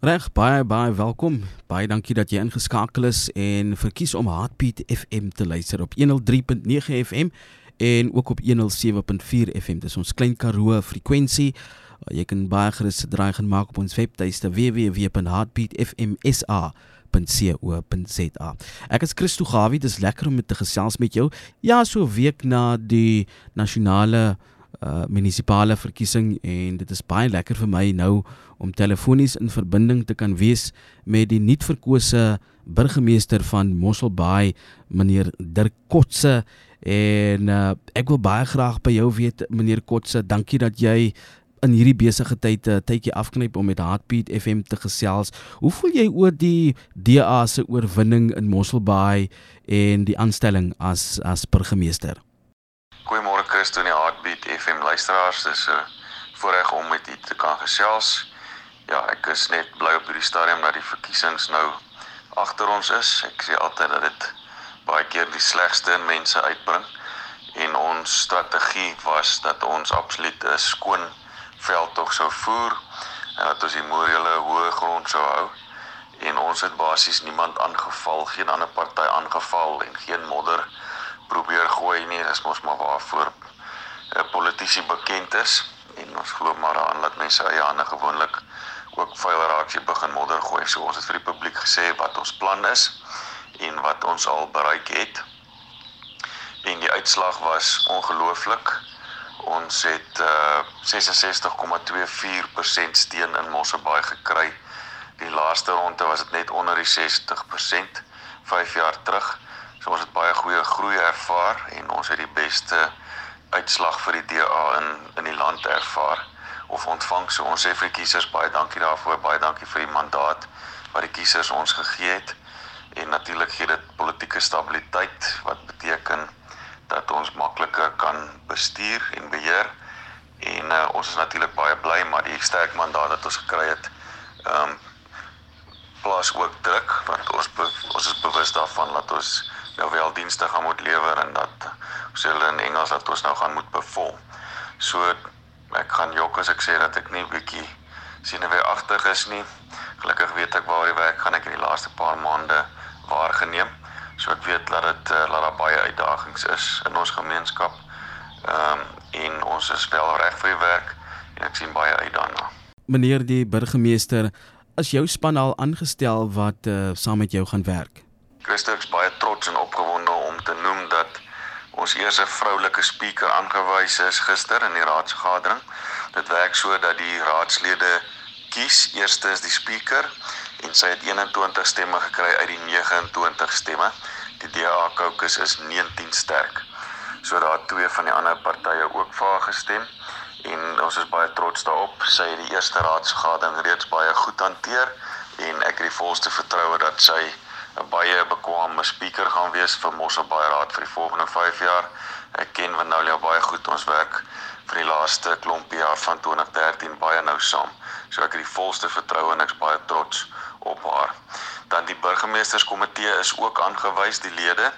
Reg, baie baie welkom. Baie dankie dat jy ingeskakel is en verkies om Heartbeat FM te luister op 103.9 FM en ook op 107.4 FM. Dis ons klein Karoo frekwensie. Jy kan baie gerus draai gaan maak op ons webtuiste www.heartbeatfm.sa.co.za. Ek is Christo Gawie, dis lekker om met te gesels met jou. Ja, so week na die nasionale uh munisipale verkiesing en dit is baie lekker vir my nou om telefonies in verbinding te kan wees met die nuutverkose burgemeester van Mosselbaai meneer Dirk Kotse en uh, ek wil baie graag by jou weet meneer Kotse dankie dat jy in hierdie besige tyd 'n uh, tydjie afknyp om met Heartbeat FM te gesels. Hoe voel jy oor die DA se oorwinning in Mosselbaai en die aanstelling as as burgemeester? Goeiemôre Christo en die Heartbeat FM luisteraars. Dis 'n voorreg om met u te kan gesels. Ja, ek is net bly op hierdie stadium dat die verkiesings nou agter ons is. Ek sê altyd dat dit baie keer die slegste in mense uitbring en ons strategie was dat ons absoluut 'n skoon veldtog sou voer en dat ons die morele hoë grond sou hou en ons het basies niemand aangeval, geen ander party aangeval en geen modder probeer gooi nie. Dis mos maar waarvoor 'n eh, politisie bekend is en ons glo maar aan dat mense eie hande gewoonlik ook vuil raak as jy begin modder gooi. So ons het vir die publiek gesê wat ons plan is en wat ons al bereik het. En die uitslag was ongelooflik. Ons het uh, 66,24% steun in Mosselbaai gekry. Die laaste ronde was dit net onder die 60% 5 jaar terug. So ons het baie goeie groei ervaar en ons het die beste uitslag vir die DA in in die land ervaar of ontvang. So ons sê vir die kiesers baie dankie daarvoor, baie dankie vir die mandaat wat die kiesers ons gegee het. En natuurlik gee dit politieke stabiliteit wat beteken dat ons makliker kan bestuur en beheer. En uh, ons is natuurlik baie bly maar die sterk mandaat wat ons gekry het, ehm um, plaas ook druk want ons ons is bewus daarvan dat ons nou wel dienste gaan moet lewer en dat ons hulle in Engels dat ons nou gaan moet bevolk. So ek gaan jok as ek sê dat ek nie bietjie senuweeagtig is nie. Gelukkig weet ek waar die werk gaan ek in die laaste paar maande waargeneem. So ek weet dat dit uh, dat daar baie uitdagings is in ons gemeenskap. Ehm um, en ons is wel reg vir die werk en ek sien baie uit daarna. Meneer die burgemeester, as jou span al aangestel wat uh, saam met jou gaan werk? Christus is baie trots en opgewonde om te noem dat ons eerste vroulike spreker aangewys is gister in die raadsvergadering. Dit werk so dat die raadslede kies eerste is die spreker en sy het 21 stemme gekry uit die 29 stemme. Die DA caucus is 19 sterk. So daar twee van die ander partye ook vir haar gestem en ons is baie trots daarop. Sy het die eerste raadsvergadering reeds baie goed hanteer en ek het die volste vertroue dat sy 'n baie bekwame speaker gaan wees vir Mosselbaai Raad vir die volgende 5 jaar. Ek ken Vanolia baie goed. Ons werk vir die laaste klompie jaar van 2013 baie nou saam. So ek het die volste vertroue en ek's baie trots op haar. Dan die burgemeesterskomitee is ook aangewys die lede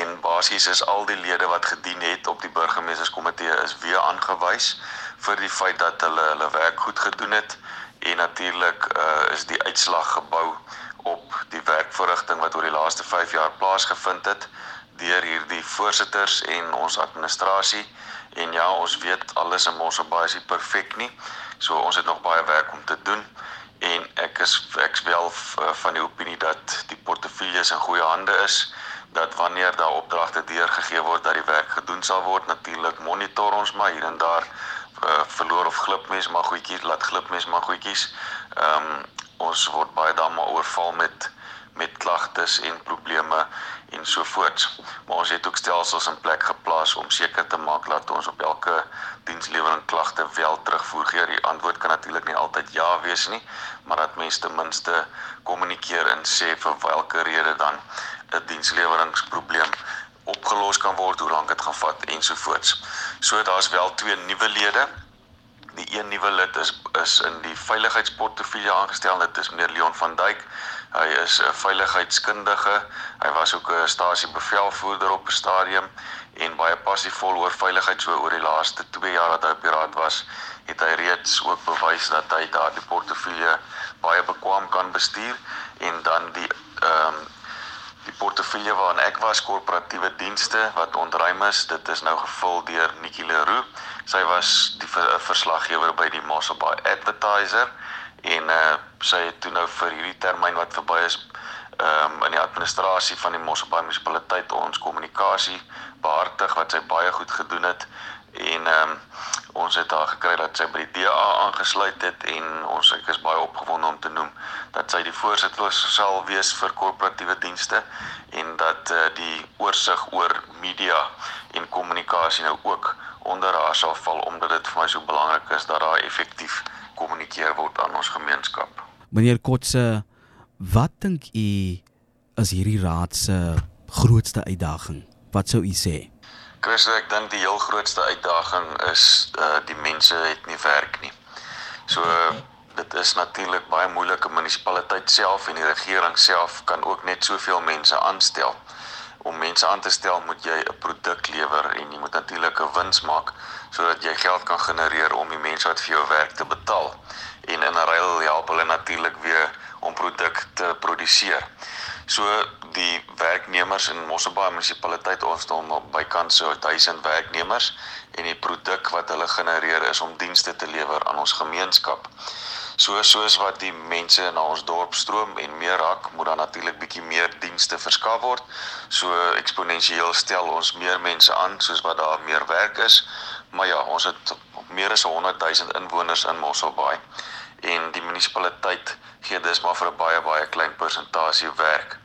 en basies is al die lede wat gedien het op die burgemeesterskomitee is weer aangewys vir die feit dat hulle hulle werk goed gedoen het en natuurlik uh, is die uitslag gebou op die werkverrigting wat oor die laaste 5 jaar plaasgevind het deur hierdie voorsitters en ons administrasie en ja ons weet alles in ons baie is perfek nie so ons het nog baie werk om te doen. En ek is ek wel van die opinie dat die portefeuilles in goeie hande is dat wanneer daar opdragte deurgegee word dat die werk gedoen sal word. Natuurlik monitor ons maar hier en daar uh, verloor of glipmes maar goedjies laat glipmes maar goedjies ehm um, ons word baie dan maar oorval met met klagtes en probleme en so voort. Maar ons het ook stelsels in plek geplaas om seker te maak dat ons op elke dienslewering klagte wel terugvoer gee. Die antwoord kan natuurlik nie altyd ja wees nie, maar dat mense ten minste kommunikeer en sê vir watter rede dan 'n diensleweringsprobleem opgelos kan word, hoe lank dit gaan vat ensovoorts. So daar's wel twee nuwe lede die een nuwe lid is is in die veiligheidsportefeulje aangestel. Dit is meneer Leon van Duyk. Hy is 'n veiligheidskundige. Hy was ook 'n stasiebevelvoerder op 'n stadium en baie passievol oor veiligheid so oor die laaste 2 jaar wat hy op die raad was, het hy reeds ook bewys dat hy daardie portefeulje baie bekwam kan bestuur en dan die ehm um, die portefeulje waarin ek was korporatiewe dienste wat ontruim is dit is nou gevul deur Nikki Leroux sy was die verslaggewer by die Mossel Bay Advertiser en uh, sy het toe nou vir hierdie termyn wat verby is ehm um, in die administrasie van die Mossel Bay munisipaliteit ons kommunikasie behartig wat sy baie goed gedoen het en ehm um, ons het haar gekry dat sy by die DA aangesluit het en ons ek is baie opgewonde om te noem dat sy die voorsitter sal wees vir korporatiewe dienste en dat uh, die oorsig oor media en kommunikasie nou ook onder haar sal val omdat dit vir my so belangrik is dat daar effektief kommunikeer word aan ons gemeenskap. Meneer Kotse, wat dink u is hierdie raad se grootste uitdaging? Wat sou u sê? Chris, ek dink die heel grootste uitdaging is uh die mense het nie werk nie. So dit is natuurlik baie moeilike munisipaliteit self en die regering self kan ook net soveel mense aanstel. Om mense aan te stel moet jy 'n produk lewer en jy moet natuurlik 'n wins maak sodat jy geld kan genereer om die mense wat vir jou werk te betaal. En in 'n ruil help hulle natuurlik weer om produkte te produseer. So die werknemers in Mosselbaai munisipaliteit ons het hom bykans so 1000 werknemers en die produk wat hulle genereer is om dienste te lewer aan ons gemeenskap. So soos wat die mense na ons dorp stroom en meer raak, moet dan natuurlik bietjie meer dienste verskaf word. So eksponensieel stel ons meer mense aan soos wat daar meer werk is. Maar ja, ons het meer as 100 000 inwoners in Mosselbaai en die munisipaliteit gee dis maar vir 'n baie baie klein persentasie werk.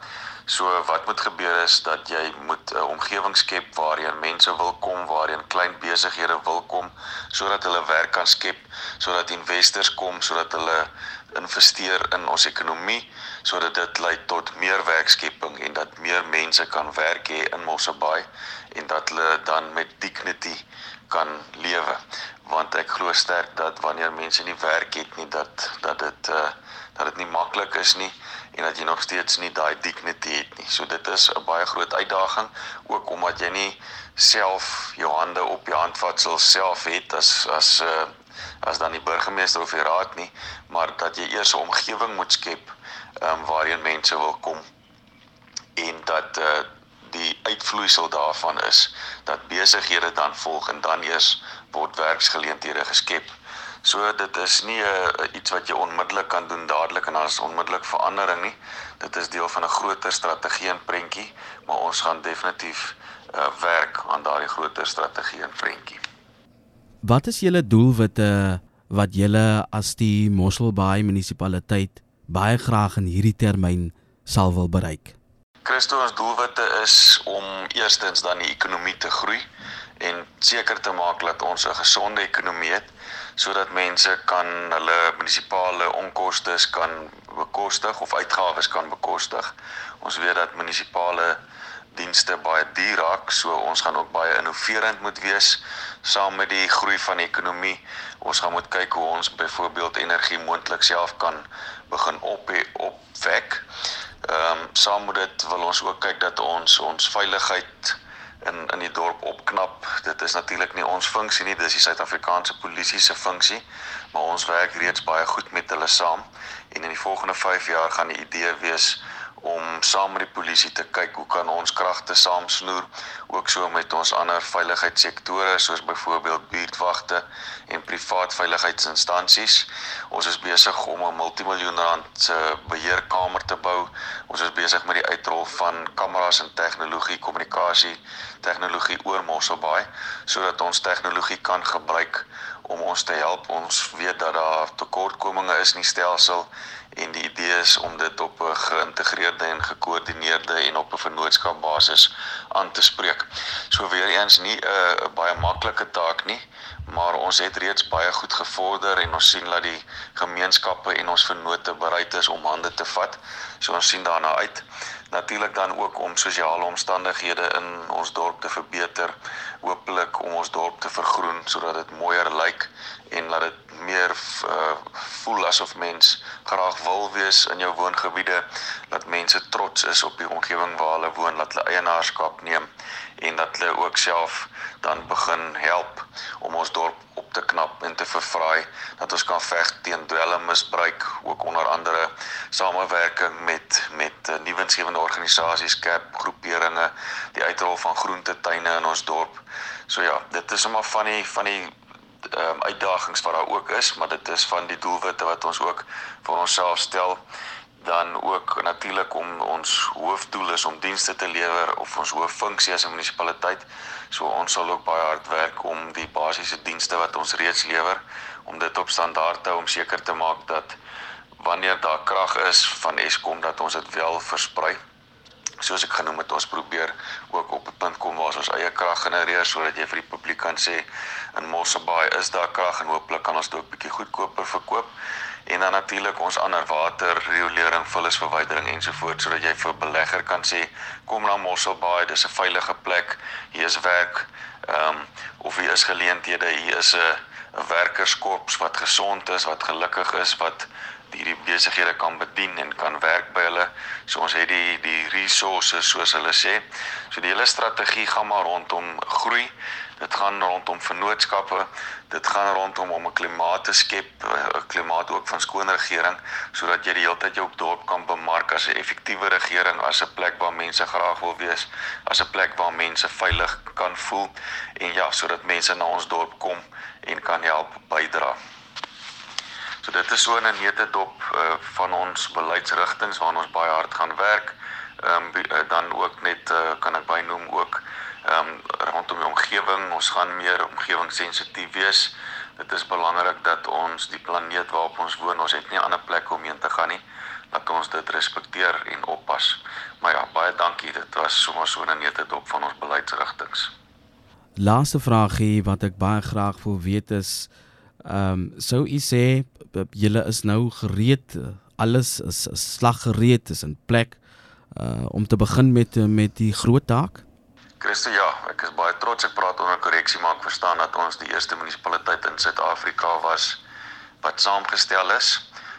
So wat moet gebeur is dat jy moet 'n omgewing skep waarheen mense wil kom, waarheen klein besighede wil kom sodat hulle werk kan skep, sodat investors kom, sodat hulle investeer in ons ekonomie sodat dit lei tot meer werkskepping en dat meer mense kan werk hê in Mosselbaai en dat hulle dan met dignity kan lewe. Want ek glo sterk dat wanneer mense nie werk het nie dat dat dit uh, dat dit nie maklik is nie en dat jy nog steeds nie daai dignity het nie. So dit is 'n baie groot uitdaging ook omdat jy nie self jou hande op die handvatsel self het as as uh, as dan die burgemeester of die raad nie, maar dat jy eers 'n omgewing moet skep um, waarheen mense wil kom en dat uh, die uitvloeisel daarvan is dat besighede dan volg en dan eers word werksgeleenthede geskep. So dit is nie 'n uh, iets wat jy onmiddellik kan doen dadelik en as onmiddellik verandering nie. Dit is deel van 'n groter strategie en prentjie, maar ons gaan definitief uh, werk aan daardie groter strategie en prentjie. Wat is julle doelwitte wat julle as die Mosselbaai munisipaliteit baie graag in hierdie termyn sal wil bereik? Christo ons doelwitte is om eerstens dan die ekonomie te groei en seker te maak dat ons 'n gesonde ekonomie het sodat mense kan hulle munisipale onkoste kan bekostig of uitgawes kan bekostig. Ons weet dat munisipale dienste baie duur raak, so ons gaan ook baie innoverend moet wees saam met die groei van die ekonomie. Ons gaan moet kyk hoe ons byvoorbeeld energie moontlik self kan begin op opwek. Ehm um, saam met dit wil ons ook kyk dat ons ons veiligheid in in die dorp opknap. Dit is natuurlik nie ons funksie nie, dis die Suid-Afrikaanse polisie se funksie, maar ons werk reeds baie goed met hulle saam. En in die volgende 5 jaar gaan die idee wees om saam met die polisie te kyk hoe kan ons kragte saamsnoer ook so met ons ander veiligheidssektore soos byvoorbeeld buurtwagte en privaat veiligheidsinstansies. Ons is besig om 'n multimiljoen rand se beheerkamer te bou. Ons is besig met die uitrol van kameras en tegnologie, kommunikasie tegnologie oor Mosselbaai sodat ons tegnologie kan gebruik om ons te help. Ons weet dat daar tekortkominge is in die stelsel en die idee is om dit op 'n geïntegreerde en gekoördineerde en op 'n vennootskapbasis aan te spreek. So weer eens nie 'n baie maklike taak nie, maar ons het reeds baie goed gevorder en ons sien dat die gemeenskappe en ons vennote bereid is om hande te vat. So ons sien daarna uit natuurlik dan ook om sosiale omstandighede in ons dorp te verbeter, hopelik om ons dorp te vergroen sodat dit mooier lyk en laat dit meer uh, voel asof mens graag wil wees in jou woongebiede, dat mense trots is op die omgewing waar hulle woon, dat hulle eienaarskap neem en dat hulle ook self dan begin help om ons dorp op te knap en te vervraai dat ons kan veg teen dwelmmisbruik ook onder andere samewerking met met uh, nuwensgewende organisasies kerk groeperinge die uitrol van groentetuine in ons dorp. So ja dit is sommer van die van die um, uitdagings wat daar ook is maar dit is van die doelwitte wat ons ook vir onsself stel dan ook natuurlik om ons hoofdoel is om dienste te lewer of ons hooffunksie as 'n munisipaliteit. So ons sal ook baie hard werk om die basiese dienste wat ons reeds lewer om dit op standaard te hou om seker te maak dat wanneer daar krag is van Eskom dat ons dit wel versprei. Soos ek genoem het, ons probeer ook op 'n punt kom waar ons eie krag genereer sodat jy vir die publiek kan sê in Mosselbaai is daar krag en hooplik kan ons dit ook bietjie goedkoper verkoop en dan natuurlik ons ander water, riolering, vullisverwydering ensovoorts sodat jy vir belegger kan sê kom na Mosselbaai, dis 'n veilige plek, hier is werk, ehm um, of hier is geleenthede, hier is 'n 'n werkerskorps wat gesond is, wat gelukkig is, wat hierdie besighede kan bedien en kan werk by hulle. So ons het die die resources soos hulle sê. So die hele strategie gaan maar rondom groei. Dit gaan rondom vennootskappe, dit gaan rondom om 'n klimaat te skep, 'n klimaat ook van skoon regering sodat jy die hele tyd jou dorp kan bemark as 'n effektiewe regering, as 'n plek waar mense graag wil wees, as 'n plek waar mense veilig kan voel en ja, sodat mense na ons dorp kom en kan help bydra. So dit is so 'n neutedop uh, van ons beleidsrigtinge waarna ons baie hard gaan werk. Ehm um, dan ook net uh, kan ek bynoem ook ehm um, omgewing, ons gaan meer omgewingssensitief wees. Dit is belangrik dat ons die planeet waarop ons woon, ons het nie 'n ander plek om heen te gaan nie, dat ons dit respekteer en oppas. Maar ja, baie dankie. Dit was sommer so 'n nette dop van ons beleidsrigtinge. Laaste vraagie wat ek baie graag wil weet is ehm um, sou u sê julle is nou gereed alles is slaggereed is in plek uh om te begin met met die groot taak? Christo, ja, ek is baie trots ek praat onder korreksie maar ek verstaan dat ons die eerste munisipaliteit in Suid-Afrika was wat saamgestel is.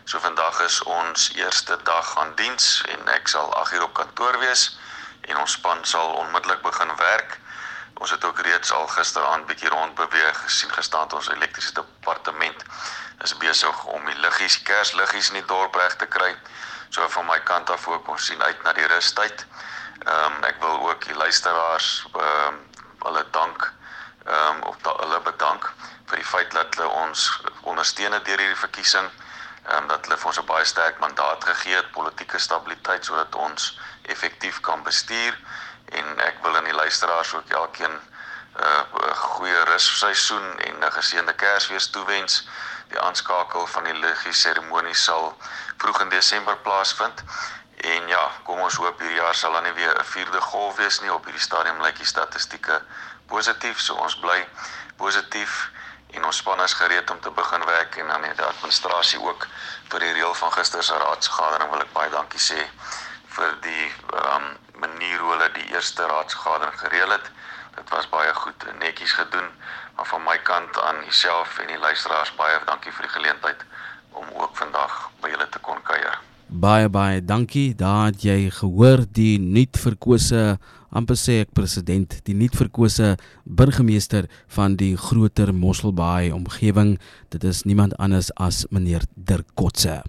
So vandag is ons eerste dag aan diens en ek sal 8 uur op kantoor wees en ons span sal onmiddellik begin werk. Ons het ook reeds al gisteraand bietjie rond beweeg gesien gestaan ons elektriese departement is besig om die liggies, kersliggies in die dorp reg te kry. So van my kant af ook ons sien uit na die rustyd. Ehm um, ek wil ook die luisteraars ehm um, hulle dank ehm um, of da, hulle bedank vir die feit dat hulle ons ondersteun het deur hierdie verkiesing. Ehm um, dat hulle vir ons 'n baie sterk mandaat gegee het, politieke stabiliteit sodat ons effektief kan bestuur en ek wil aan die luisteraars ook elkeen 'n uh, goeie russeisoen en 'n geseënde Kersfees toewens. Die aanskakel van die liturgie seremonie sal vroeg in Desember plaasvind ja, kom ons hoop hierdie jaar sal dan nie weer 'n vierde golf wees nie. Op hierdie stadium lyk die statistieke positief, so ons bly positief en ons span is gereed om te begin werk en dan die administrasie ook vir die reël van gister se raadsvergadering wil ek baie dankie sê vir die ehm um, manier hoe hulle die eerste raadsvergadering gereël het. Dit was baie goed en netjies gedoen. Maar van my kant aan myself en die luisteraars baie dankie vir die geleentheid om ook vandag by julle te kon kuier. Baie baie dankie. Het jy gehoor die nuut verkose amper sê ek president, die nuut verkose burgemeester van die groter Mosselbaai omgewing. Dit is niemand anders as meneer Dirk Kotse.